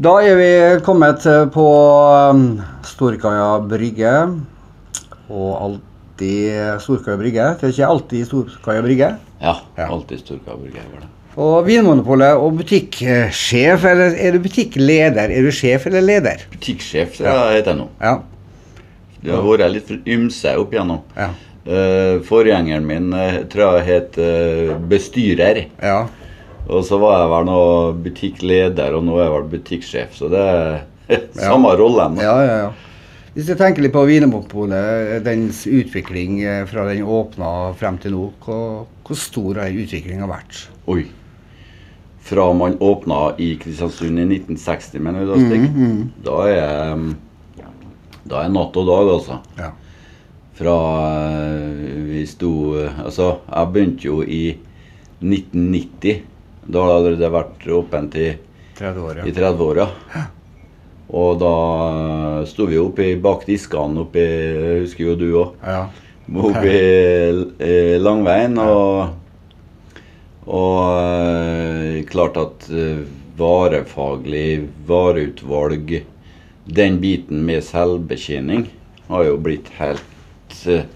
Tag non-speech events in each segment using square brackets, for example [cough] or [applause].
Da er vi kommet på um, Storkaia brygge. Og alltid Storkaia brygge. Det er ikke alltid Storkaia brygge. Ja, Ja. alltid brygge. var det. Og Vinmonopolet og butikksjef, eller er du butikkleder? Er du sjef eller leder? Butikksjef det Ja. heter jeg nå. Ja. Det har vært litt ymse opp igjennom. Ja. Uh, forgjengeren min uh, tror jeg het uh, bestyrer. ja. Og så var jeg vel nå butikkleder, og nå er jeg vel butikksjef. Så det er [laughs] samme ja. rolle. Ja, ja, ja. Hvis jeg tenker litt på Vinmonopolet, dens utvikling eh, fra den åpna frem til nå, hvor, hvor stor har utviklinga vært? Oi. Fra man åpna i Kristiansund i 1960, mener du da, Stig? Mm, Da er mm, Da er natt og dag, altså. Ja. Fra eh, vi sto eh, Altså, jeg begynte jo i 1990. Da har det allerede vært åpent i, 30 år, i 30 år, ja. Og da eh, sto vi oppe bak diskene oppi Husker jo du òg. ja. Oppe i Langveien. Og, og eh, klart at eh, varefaglig vareutvalg, den biten med selvbetjening, har jo blitt helt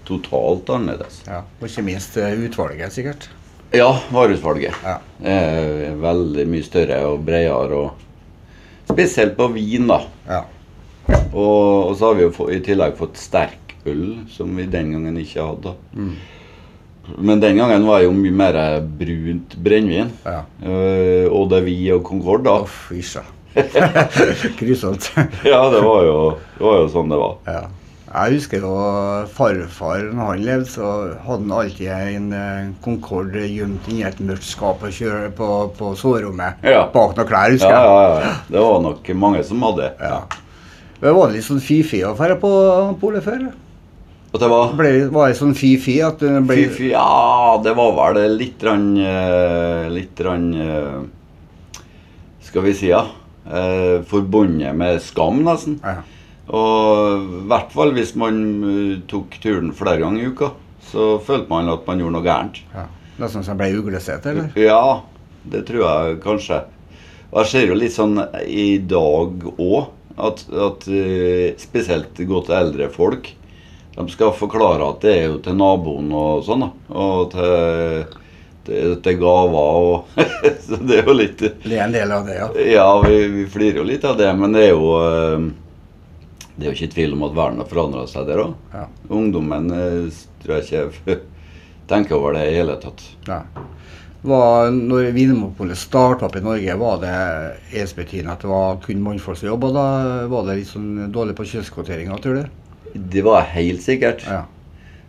totalt annerledes. ja. Og ikke minst utvalget, sikkert. Ja, vareutvalget Ja. er veldig mye større og bredere. Og spesielt på vin, da. Ja. Og, og så har vi jo få, i tillegg fått sterk øl, som vi den gangen ikke hadde. Mm. Men den gangen var det jo mye mer brunt brennevin. ja. Uh, Eau de Vie og Concorde, da. Isja. [laughs] Grusomt. [laughs] Ja, det var, jo, det var jo sånn det var. Ja. Jeg husker jo farfar, når han levde, så hadde han alltid en eh, Concorde gjemt inni et mørkt skap og kjøre på, på soverommet. Ja. Bak noen klær, husker jeg. ja, ja. Det var nok mange som hadde. Ja. Det Var det litt sånn fy-fy å dra på polet før? At det var Ble, var det sånn fy-fy at det ble Fy, fy, ja, det var vel litt rann, eh, Litt rann eh, Skal vi si, ja. Forbundet med skam, nesten. Ja. Og i hvert fall hvis man eh, tok turen flere ganger i uka, så følte man at man gjorde noe gærent. ja. Nesten som ble uglesete, eller? Ja, det tror jeg kanskje. Og jeg ser jo litt sånn i dag òg at, at eh, spesielt godt eldre folk de skal forklare at det er jo til naboen og sånn, da. Og til, til, til gaver og [laughs] Så det er jo litt Det er en del av det, ja. Ja, vi, vi flirer jo litt av det, men det er jo eh, Det er jo ikke tvil om at verden har forandra seg der òg. ja. Ungdommen eh, tror jeg ikke [laughs] tenker over det i hele tatt. Ja. Var, når Vinmonopolet starta opp i Norge, var det ensbetydende at det var kun mannfolk som jobba da? Var det litt sånn dårlig på kjønnskvoteringa, tror du? Det var helt sikkert. Ja.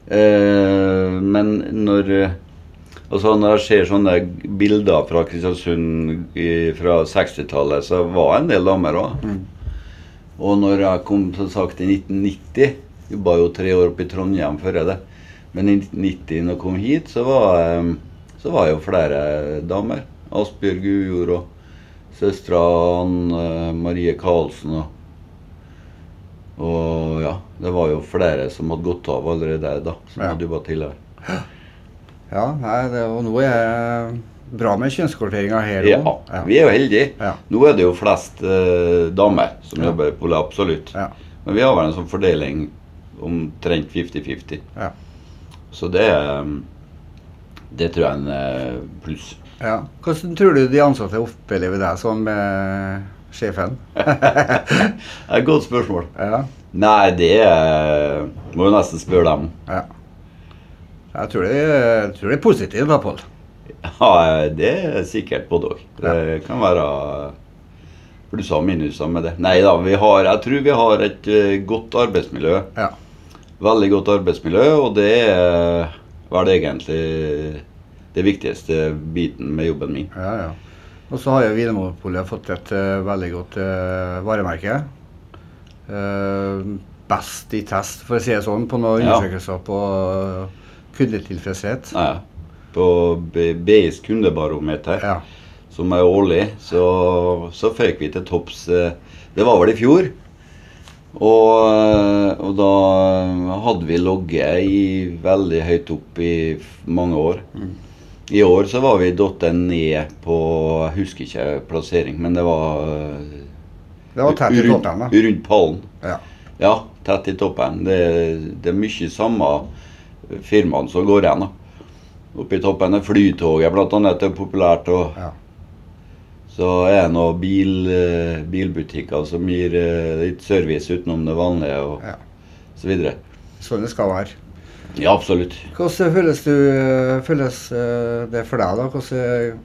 Eh, men når Altså når jeg ser sånne bilder fra Kristiansund fra 60-tallet, så var en del damer òg. Mm. Og når jeg kom som sagt i 1990 Jobba jo tre år oppe i Trondheim før det. Men i 1990, når jeg kom hit, så var, eh, så var jo flere damer. Asbjørg Ujord og søstera Anne Marie Karlsen og Og ja, det var jo flere som hadde gått av allerede da, som Ja. hadde jobba tidligere. Ja, nei, det, nå er det bra med kjønnskvoteringa her Ja, ja, vi er jo heldige. Ja. Nå er det jo flest eh, damer som Ja. jobber på det, absolutt. Ja. Men vi har vel en sånn fordeling omtrent 50-50. Ja. Så det er Det tror jeg er en eh, pluss. ja. Hvordan tror du de ansatte opplever deg som eh, sjefen? Det er et godt spørsmål. Ja. Nei, det Må jo nesten spørre dem. ja. Jeg tror det, jeg tror det er positivt, da, Pål. Ja, det er sikkert både òg. Det kan være plusser og minuser med det. Nei da, vi har, jeg tror vi har et eh, godt arbeidsmiljø. Ja. Veldig godt arbeidsmiljø, og det er vel egentlig det viktigste biten med jobben min. ja, ja. Og så har jo Vinmonopolet fått et uh, veldig godt uh, varemerke. Uh, best i test, for å si det sånn, på noen Ja. undersøkelser på kundetilfredshet. Nei, på BIs kundebarometer, Ja. som er årlig, så, så føyk vi til topps eh, Det var vel i fjor. Og, eh, og da hadde vi logget i veldig høyt opp i mange år. I år så var vi datt ned på Jeg husker ikke plassering, men det var Det var tett i toppen, da. rundt pallen. Ja. Ja, tett i toppen. Det, det er mye samme firmaene som går igjen. da. Oppe i toppen er Flytoget blant annet er populært. og ja. Så er det noen bil, eh, bilbutikker som gir eh, litt service utenom det vanlige og ja. så videre. Sånn det skal være. Ja, absolutt. Hvordan føles, du, føles eh, det for deg, da? Hvordan,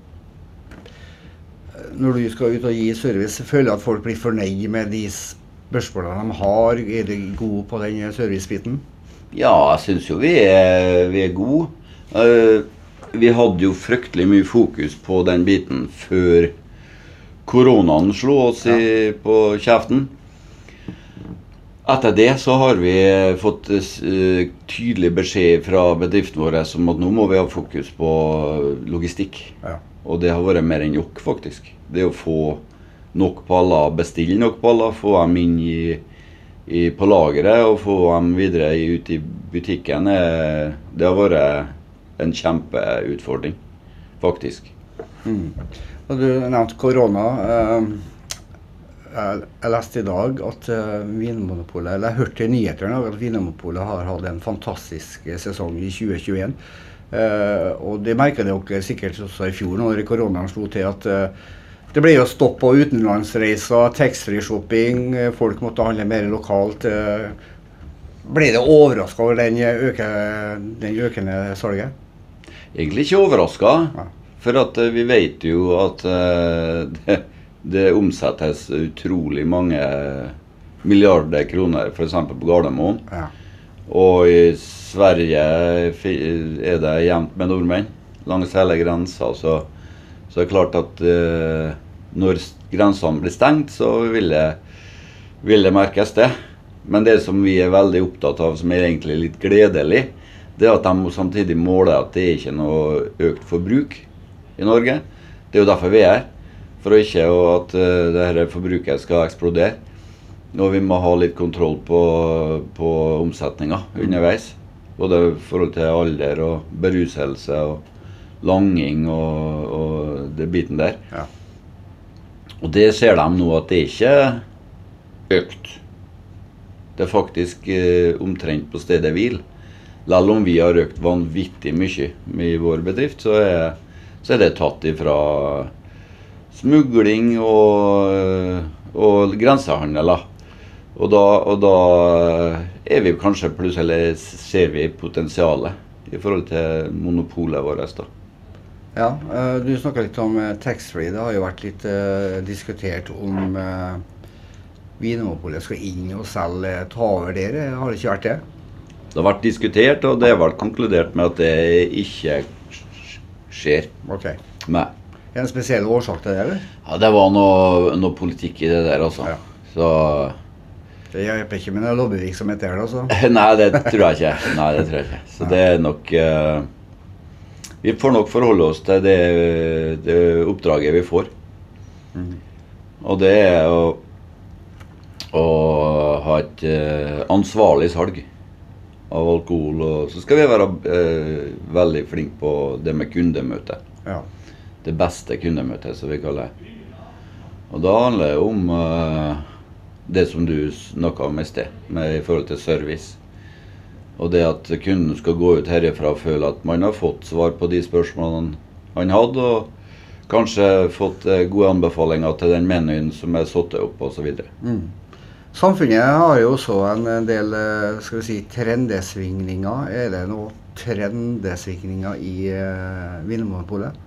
når du skal ut og gi service, føler du at folk blir fornøyd med de spørsmålene de har? Er du god på den servicebiten? Ja, jeg syns jo vi er, vi er gode. Eh, vi hadde jo fryktelig mye fokus på den biten før koronaen slo oss i, på kjeften. Etter det så har vi fått eh, tydelig beskjed fra bedriften vår om at nå må vi ha fokus på logistikk. Ja. Og det har vært mer enn nok, faktisk. Det å få nok paller, bestille nok paller, få dem inn i, i, på lageret og få dem videre ut i butikken, er, det har vært en kjempeutfordring, faktisk. Og du nevnte korona. Eh, Jeg leste i dag at eh, Vinmonopolet Eller jeg hørte i nyhetene at Vinmonopolet har hatt en fantastisk sesong i 2021. Eh, og det merka dere sikkert også i fjor, når koronaen slo til, at det ble jo stopp på utenlandsreiser, taxfree-shopping, folk måtte handle mer lokalt. ble det overraska over den, øke, den økende salget? Egentlig ikke overraska, for at eh, vi vet jo at eh, [laughs] det, det omsettes utrolig mange milliarder kroner, f.eks. på Gardermoen. Ja. Og i Sverige er det jevnt med nordmenn langs hele grensa. Så, så er det klart at eh, når grensene blir stengt, så vil det, vil det merkes, det. Men det som vi er veldig opptatt av, som er egentlig litt gledelig, det er at de samtidig måler at det ikke er noe økt forbruk i Norge. Det er jo derfor vi er her. For ikke at dette det her forbruket skal eksplodere. Og vi må ha litt kontroll på, på omsetninga underveis. Både i forhold til alder og beruselse og langing og, og det biten der. Ja. Og det ser de nå at det er ikke økt. Det er faktisk eh, omtrent på stedet hvil. Selv om vi har økt vanvittig mye i vår bedrift, så er, så er det tatt ifra smugling og, og grensehandel. Og da, og da er vi kanskje plutselig ser vi potensialet i forhold til monopolet vårt. da. Ja, eh, Du snakka litt om eh, taxfree. Det har jo vært litt eh, diskutert om uh, Vinmonopolet skal inn og selge ta over dere. Har det ikke vært det? Det har vært diskutert, og det er vel konkludert med at det ikke skjer. Ok. Nei. Er det en spesiell årsak til det, eller? Ja, det var noe, noe politikk i det der, altså. Ja. Så Det hjelper ikke med noe lobbyvirksomhet der, altså. [laughs] Nei, det tror jeg ikke. Nei, det tror jeg ikke. Så det er nok uh, Vi får nok forholde oss til det, det oppdraget vi får. Mm. Og det er å, å ha et uh, ansvarlig salg av alkohol. Og så skal vi være eh, veldig flinke på det med kundemøte. Ja. Det beste kundemøtet, som vi kaller det. Og da handler det om eh, det som du snakka om i sted, med i forhold til service. Og det at kunden skal gå ut herifra og føle at man har fått svar på de spørsmålene han hadde, og kanskje fått eh, gode anbefalinger til den menyen som er satt opp, osv. Mm. Samfunnet har jo også en del eh, skal vi si, trendesvingninger. Er det noe trendesvingninger i uh, Vinmonopolet?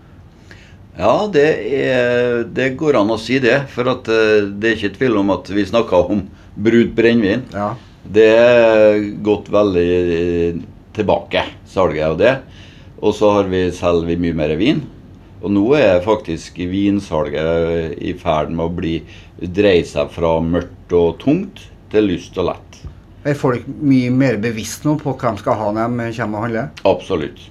Ja, det, er, det går an å si det. For at, eh, det er ikke tvil om at vi snakker om brudd brennevin. Ja. Det er gått veldig eh, tilbake, salget av det. Og så har vi, selger vi mye mer vin. Og nå er faktisk vinsalget i ferd med å bli dreie seg fra mørkt og tungt til lyst og lett. Er folk mye mer bevisst nå på hva de skal ha når de kommer og handler? Absolutt.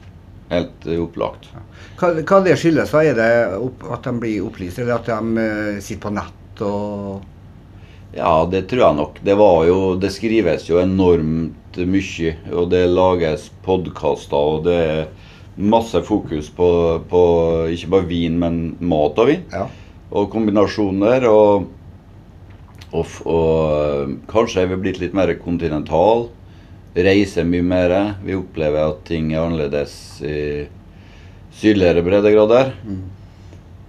Helt eh, opplagt. Hva, hva det skyldes? da? Er det at de blir opplyst, eller at de eh, sitter på nett og Ja, det tror jeg nok. Det, var jo, det skrives jo enormt mye, og det lages podkaster, og det er masse fokus på, på ikke bare vin, men mat og vin. Ja. Og kombinasjoner. Og, Og, og øh, kanskje er vi blitt litt mer kontinental. Reiser mye mer. Vi opplever at ting er annerledes i sydligere breddegrader.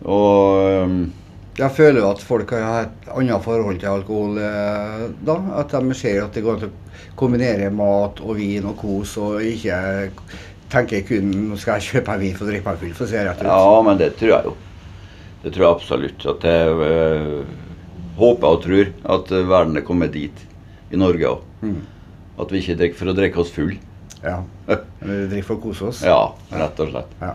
Og um, Jeg føler jo at folk har et annet forhold til alkohol eh, da. At de ser at det går an å kombinere mat og vin og kos, og ikke tenker kun nå skal jeg kjøpe en vin for å drikke meg full, for å si rett ut. Ja, men det tror jeg jo. Det tror jeg absolutt. At jeg øh, håper og tror at øh, verden er kommet dit. I Norge òg. Mm. At vi ikke drikker for å drikke oss full. Ja. [laughs] Vi drikker for å kose oss. Ja, rett og slett. Ja.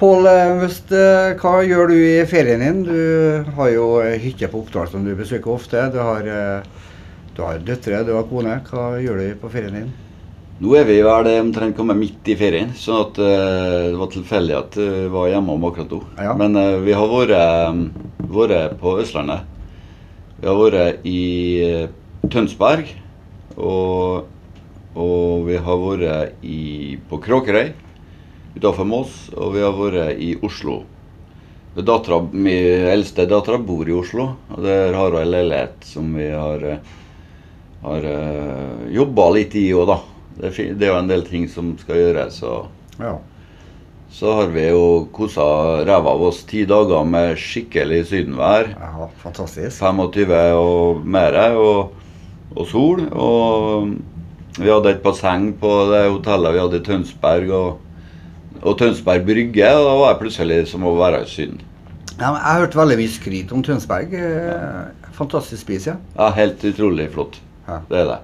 Pål eh, eh, hva gjør du i ferien din? Du har jo eh, hytte på Oppdal som du besøker ofte. Du har, eh, du har døtre, du har kone. Hva gjør du på ferien din? Nå er vi vel omtrent kommet midt i ferien, sånn at eh, det var tilfeldig at vi var hjemme om akkurat nå. Ja. Men eh, vi har vært, eh, vært på Østlandet. Vi har vært i eh, Tønsberg, og, og vi har vært i, på Kråkerøy utenfor Moss, og vi har vært i Oslo. Dattera, Min eldste dattera bor i Oslo, og der har hun en leilighet som vi har, eh, har jobba litt i òg, da. Det det er jo en del ting som skal gjøres. Og Ja. så har vi jo kosa ræva av oss ti dager med skikkelig sydenvær. ja fantastisk. 25 og mer, og, og sol. Og vi hadde et basseng på det hotellet vi hadde i Tønsberg. Og, og Tønsberg brygge, og da var jeg plutselig som å være i Syden. Ja, jeg har hørt veldig mye skryt om Tønsberg. Eh, Fantastisk spis, ja. Ja, helt utrolig flott. Ja. Det er det.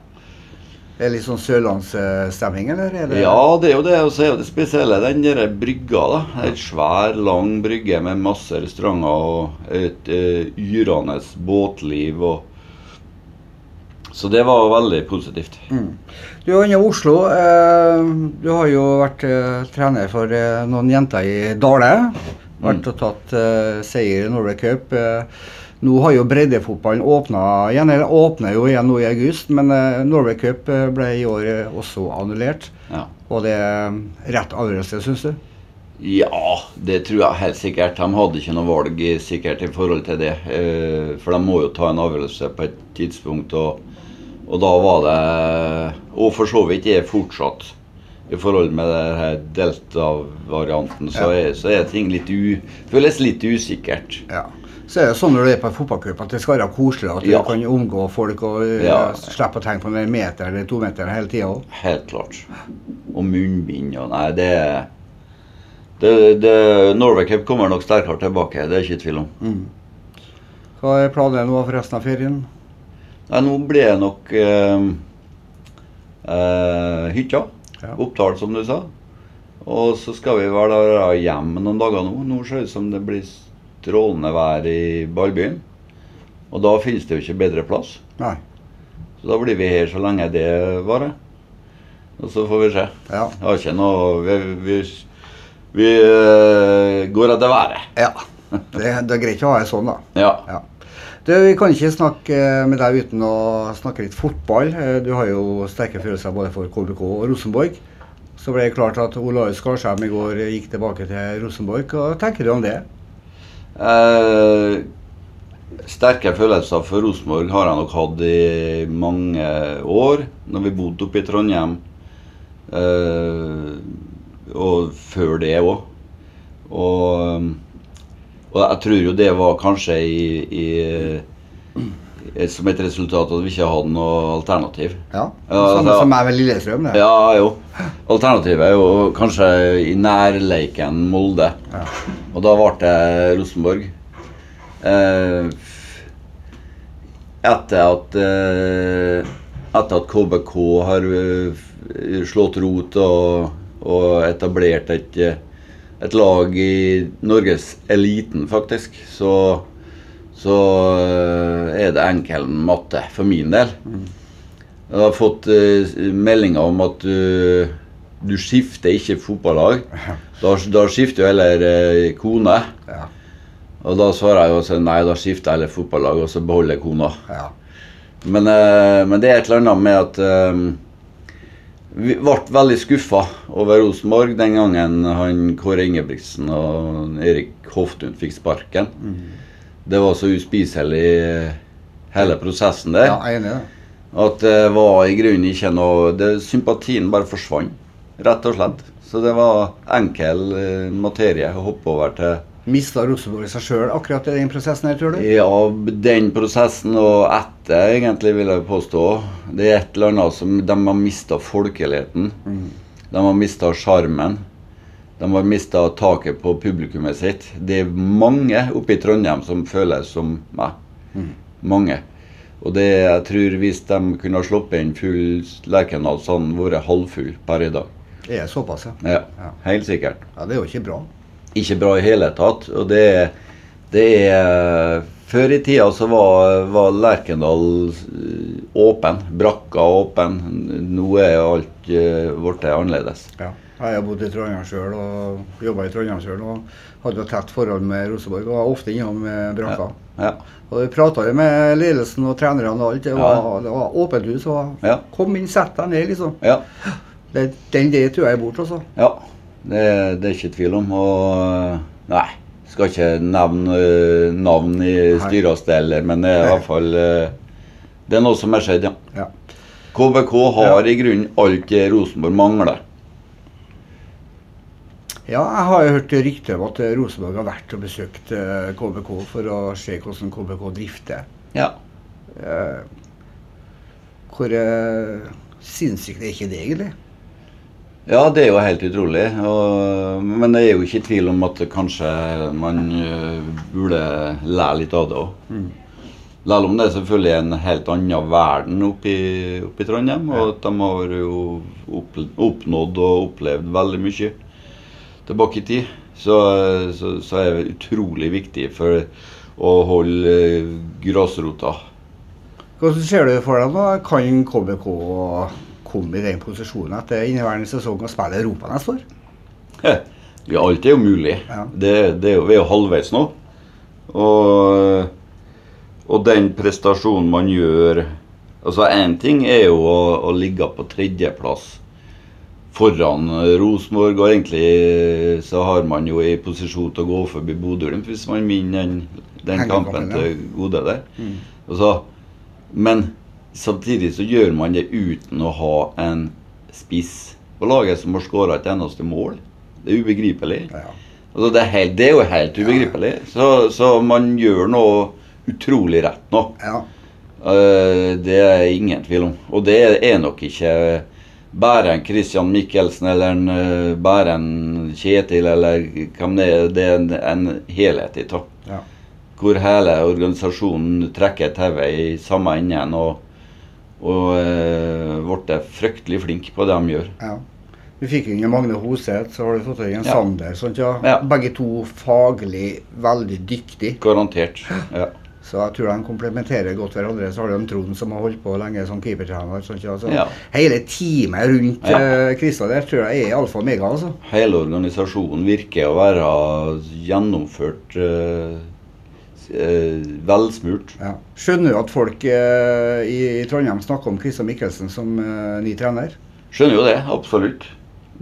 Er det litt sånn sørlandsstemning, eller? Er det Ja, det er jo det. Og så er jo det spesielle den der brygga. da. En svær, lang brygge med masse restauranter og et uh, yrende båtliv. og Så det var veldig positivt. Mm. Du er inne i Oslo. Eh, du har jo vært eh, trener for eh, noen jenter i Dale. Vært og tatt eh, seier i Norway Cup. Eh, nå har jo breddefotballen åpna igjen. Eller åpner jo igjen nå i august, men eh, Norway Cup eh, ble i år eh, også annullert. Ja. Var det er rett avgjørelse, syns du? Ja, det tror jeg helt sikkert. De hadde ikke noe valg sikkert i forhold til det. For de må jo ta en avgjørelse på et tidspunkt, og, og da var det Og for så vidt er fortsatt i forhold med delta-varianten, så, Ja. så er ting litt u, føles litt usikkert. Ja. Så er det sånn når du er på en fotballcup at det skal være koselig. At Ja. du kan omgå folk og eh, Ja. slippe å tenke på den meter eller to meter hele tida. Helt klart. Og munnbind og Nei, det, det, det Norway Cup kommer nok sterkere tilbake, det er ikke tvil om. Mm. Hva er planene nå for resten av ferien? Nei, nå blir det nok eh, eh, hytta. Ja. Oppdal, som du sa. Og så skal vi være hjemme noen dager nå. Nå ser det ut som det blir strålende vær i ballbyen. Og da finnes det jo ikke bedre plass. Nei. Så da blir vi her så lenge det varer. Og så får vi se. Ja. Jeg har ikke noe Vi, vi, vi eh, går etter været. ja. Det, det er greit å ha det sånn, da. [laughs] Ja. Ja. Du, vi kan ikke snakke med deg uten å snakke litt fotball. Eh, Du har jo sterke følelser både for KBK og Rosenborg. Så ble det klart at Olaus Skarsheim i går gikk tilbake til Rosenborg. Hva tenker du om det? Eh, sterke følelser for Rosenborg har jeg nok hatt i mange år. Når vi bodde oppe i Trondheim. Eh, og før det òg. Og, og jeg tror jo det var kanskje i, i, som et resultat at vi ikke hadde noe alternativ. Ja, Samme ja. som meg ved Lillestrøm. Det. Ja, jo. Alternativet er jo kanskje i nærleiken Molde. Ja. Og da ble det Rosenborg. Eh, etter at eh, Etter at KBK har eh, slått rot og, og etablert et, eh, et lag i Norges eliten, faktisk, så, så eh, er det enkel matte for min del. Jeg har fått eh, meldinger om at du, du skifter ikke fotballag. Da, da skifter jo heller eh, kone. Ja. Og da svarer jeg jo også nei, da skifter jeg heller fotballag, og så beholder jeg kona. Ja. Men, men det er et eller annet med at vi ble veldig skuffa over Rosenborg den gangen han Kåre Ingebrigtsen og Erik Hoftun fikk sparken. Det var så uspiselig hele prosessen der. Ja, jeg er enig i det. At det var i grunnen ikke noe det, Sympatien bare forsvant, rett og slett. Så det var enkel eh, materie å hoppe over til Mista Rosenborg seg sjøl akkurat i den prosessen her, tror du? Ja, den prosessen og etter, egentlig, vil jeg påstå. Det er et eller annet som De har mista folkeligheten. De har mista sjarmen. De har mista taket på publikummet sitt. Det er mange oppe i Trondheim som føler som meg. Mange. Og det, jeg tror hvis de kunne ha sluppet inn full Lerkendal, så hadde den vært halvfull per i dag. Det er såpass, ja. Ja, Ja. Helt sikkert. Ja, Det er jo ikke bra. Ikke bra i hele tatt. Og det, det er Før i tida så var, var Lerkendal eh, åpen. Brakka åpen. Nå er alt eh, blitt annerledes. Ja. Jeg har bodd i Trondheim sjøl og jobba i Trondheim sjøl og hadde et tett forhold med Rosenborg. og var ofte innom eh, brakka. Ja. Og Vi prata med ledelsen og trenerne og alt. Det var, det var åpent hus. og Ja. Kom inn, sett deg ned, liksom. ja. Det, den det tror jeg er borte, altså. ja. Det, det er ikke tvil om. Og nei, skal ikke nevne uh, navn i styresteder, men det er i hvert fall uh, Det er noe som er skjedd, ja. Ja. KBK har i grunnen alt det Rosenborg mangler. Ja, jeg har jo hørt rykter om at eh, Rosenborg har vært og besøkt eh, KBK for å se hvordan KBK drifter. Ja. Eh, hvor eh, sinnssykt er ikke det, egentlig? Ja, det er jo helt utrolig. Og, men det er jo ikke tvil om at kanskje man burde lære litt av det òg. Selv om det er selvfølgelig en helt annen verden oppe i, oppe i Trondheim. Og at de har jo opp, oppnådd og opplevd veldig mye tilbake i tid. Så, så, så er det utrolig viktig for å holde øh, grasrota. Hvordan ser du for deg nå? Kan KBK komme i den posisjonen etter inneværende sesong og spille Europa neste år? Ja, alt er jo mulig. Ja. Det, det er jo, vi er jo halvveis nå. Og, og den prestasjonen man gjør Altså Én ting er jo å, å ligge på tredjeplass foran Rosenborg, og egentlig så har man jo i posisjon til å gå forbi Bodø-Glimt hvis man vinner den, den kampen til gode der. Altså, men samtidig så gjør man det uten å ha en spiss på laget som har skåra et eneste mål. Det er ubegripelig. Ja. Altså, det, er helt, det er jo helt ubegripelig. Så, så man gjør noe utrolig rett nå. ja. Uh, det er ingen tvil om. Og det er nok ikke bare en Christian Michelsen eller en, eh, bare en Kjetil eller hvem det er. Det er en, en helhet i det. ja. Hvor hele organisasjonen trekker tauet i samme enden og, og uh, ble fryktelig flink på det de gjør. ja. Vi fikk inn Magne Hoseth, så har du fått inn Ja. Sander. Sånt, ja. Ja. Begge to faglig veldig dyktige. Garantert. Ja. Så jeg tror de komplementerer godt hverandre. Så har du Trond som har holdt på lenge som keepertrener. Sånn, ja. Så Ja. Hele teamet rundt Ja. Krista der tror jeg er alfa og mega. altså. Hele organisasjonen virker å være gjennomført Uh eh, velsmurt. Ja. Skjønner du at folk eh, i, i Trondheim snakker om Christian Michelsen som eh, ny trener? Skjønner jo det, absolutt.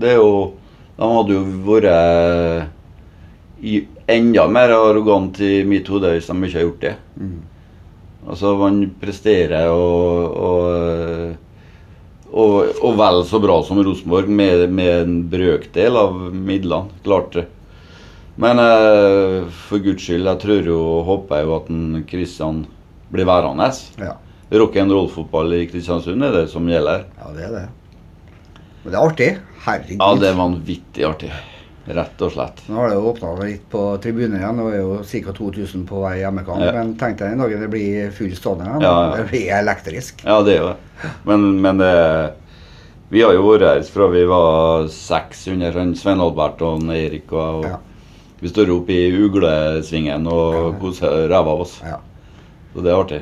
Det er jo De hadde jo vært eh, i, enda mer arrogant i mitt hode hvis de ikke har gjort det. Altså, man presterer og, og, og, og vel så bra som Rosenborg med, med en brøkdel av midlene. Klart det. Men eh, for guds skyld, jeg tror jo og håper jo at Kristian blir værende. Ja. Rock'n'roll-fotball i Kristiansund er det som gjelder. ja, det er det. Men det er artig. Herregud. Ja, det er vanvittig artig. Rett og slett. Nå har det jo åpna litt på tribunen igjen. Det var jo ca. 2000 på vei hjemmekamp. Ja. Men tenk deg den dagen det blir full stående igjen. Ja, ja. Det blir elektrisk. Ja, det er jo det. Men, men det Vi har jo vært her fra vi var seks under han Svein Albert og Eirik. Og, Ja. Vi står oppe i uglesvingen og koser ræva av oss. Ja. Så det er artig.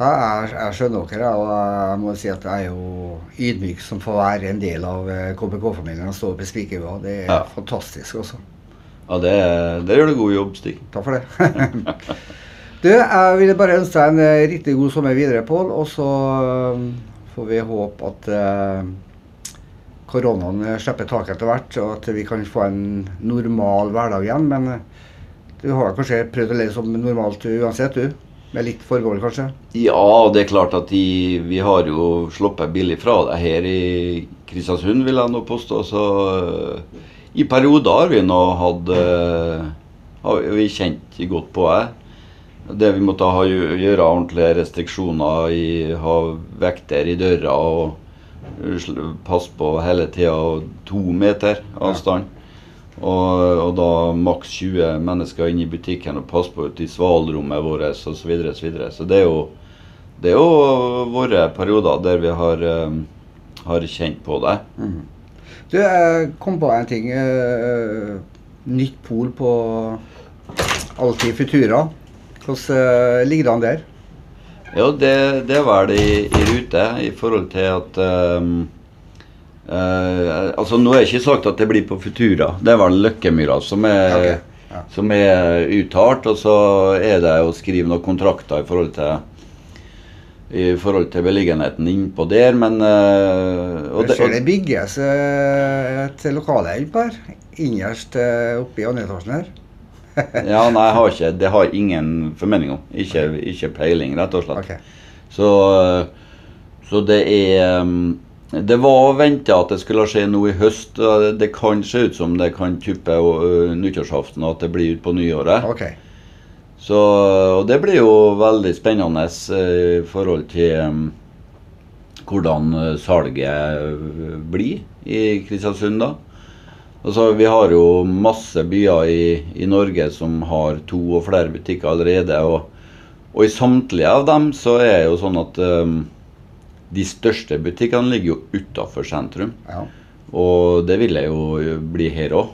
Ja, jeg, skjønner dere, og jeg må si at jeg er jo ydmyk som får være en del av eh, KBK-familien og stå oppe i Spikerbua. Det er Ja. fantastisk, også. Ja, det, det gjør du god jobb, Stig. Takk for det. [laughs] du, jeg ville bare ønske deg en eh, riktig god sommer videre, Pål. Og så eh, får vi håpe at eh, koronaen slipper taket etter hvert, og at vi kan få en normal hverdag igjen. Men du har kanskje prøvd å leve som normalt uansett, du? Med litt forbehold, kanskje? Ja, det er klart at de, vi har jo sluppet billig fra det her i Kristiansund, vil jeg nå påstå. Så uh, i perioder har vi nå hatt uh, har vi kjent godt på det. Det vi måtte ha, gjøre ordentlige restriksjoner i ha vekter i døra og eh, passe på hele tida to meter avstand. Og, og da maks 20 mennesker inn i butikken og passe på ute i svalrommet vårt osv. Så, videre, og så, videre. så det er jo det er jo våre perioder der vi har, eh, har kjent på det. Du, jeg kom på en ting. eh, nytt pol på Alltid Futura. Hvordan eh, ligger det an der? Jo, det, det er vel i, i rute i forhold til at ehm, eh, Altså, nå er det ikke sagt at det blir på Futura. Det er vel Løkkemyra som er, okay. ja. som er uttalt. Og så er det å skrive noen kontrakter i forhold til i forhold til beliggenheten innpå der, men uh, og det, ser det og, bygges et lokale innpå her. Innerst eh, oppe i andre etasjen her. [laughs] Ja, nei, har ikke Det har jeg ingen formening om. Ikke, ikke peiling, rett og slett. Okay. Så, så det er um, Det var venta at det skulle skje noe i høst. Det kan se ut som det kan tuppe nyttårsaften, og at det blir utpå nyåret. Okay. Så, og det blir jo veldig spennende i forhold til hvordan salget blir i Kristiansund. da. Altså, vi har jo masse byer i, i Norge som har to og flere butikker allerede. Og, og i samtlige av dem så er det jo sånn at um, de største butikkene ligger jo utafor sentrum. Ja. Og det vil jeg jo bli her òg.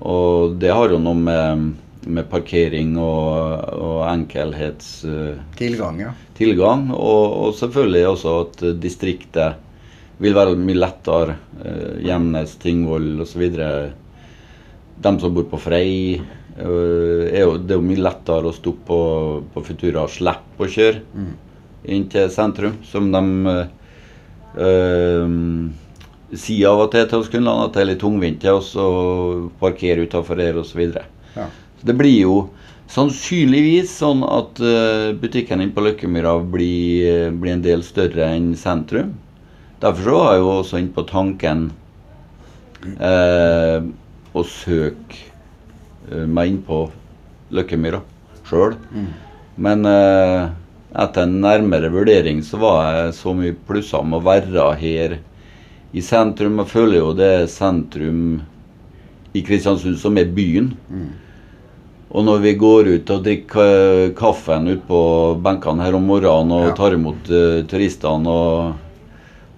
Og det har jo noe med, med parkering og, og enkelhets eh, Tilgang, ja. tilgang. Og, og selvfølgelig også at distriktet vil være mye lettere. Eh, Gjemnes, Tingvoll osv. De som bor på Frei. eh, er jo, det er jo mye lettere å stå på, på Futura og slippe å kjøre Mm. Inn til sentrum, som de eh, sier av og til til oss kundene, at det er litt tungvint til oss å parkere utafor her osv. ja. Så det blir jo sannsynligvis sånn at eh, butikken inne på Løkkemyra blir, blir en del større enn sentrum. Derfor så var jeg jo også inne på tanken eh, å søke meg inn på Løkkemyra sjøl. Men eh, etter en nærmere vurdering så var jeg så mye plusser med å være her i sentrum. Jeg føler jo det er sentrum i Kristiansund som er byen. Og når vi går ut og drikker kaffen ute på benkene her om morgenen og Ja. tar imot uh, turistene og,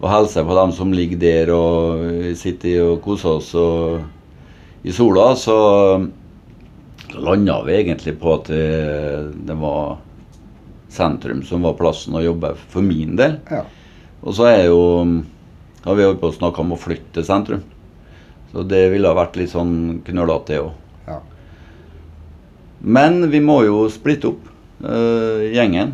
og hilser på dem som ligger der og sitter og koser oss og, i sola, så, så landa vi egentlig på at det, det var sentrum som var plassen å jobbe for min del. ja. Og så er jo har vi holdt på å snakke om å flytte til sentrum. Så det ville ha vært litt sånn knølete, det òg. ja. Men vi må jo splitte opp uh, gjengen.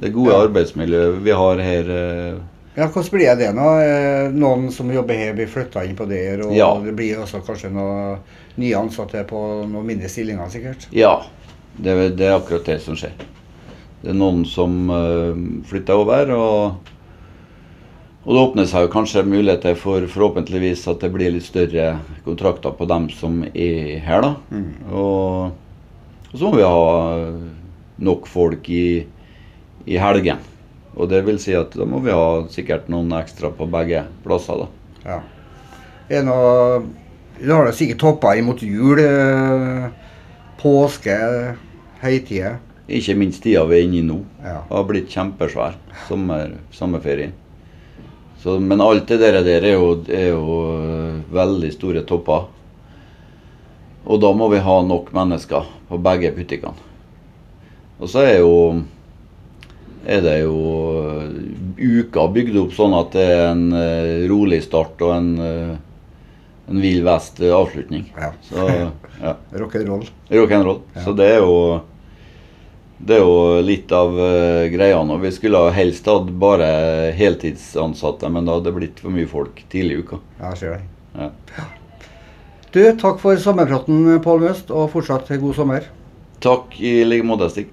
Det gode Ja. arbeidsmiljøet vi har her. Uh, Ja, Hvordan blir det nå? Eh, Noen som jobber her, blir flytta inn på der, og Ja. det blir også kanskje noen nye ansatte på noen mindre stillinger, sikkert? ja, det, det er akkurat det som skjer. Det er noen som eh, flytter over, og, og det åpner seg jo kanskje muligheter for forhåpentligvis at det blir litt større kontrakter på dem som er her, da. Mm. Og, og så må vi ha nok folk i, i helgen. Og det vil si at da må vi ha sikkert noen ekstra på begge plasser, da. Ja. Er noe Du har det sikkert toppa imot jul, eh, påske, høytider. Ikke minst tida vi er inne i nå. Ja. har blitt kjempesvær. Sommer, sommerferien. Så, men alt det der, der er, jo, er jo øh, veldig store topper. Og da må vi ha nok mennesker på begge butikkene. Og så er jo er det jo øh, uka bygd opp sånn at det er en øh, rolig start og en, en vill vest avslutning. Ja. Så ja. [laughs] Rock'n'roll. Rock'n'roll. Ja. Så det er jo det er jo litt av uh, greia nå. Vi skulle ha helst hatt bare heltidsansatte, men da hadde det blitt for mye folk tidlig i uka. Ja, jeg ser det. Ja. Du, takk for sommerpraten, Pål Møst, og fortsatt god sommer. Takk i like måte, Stig.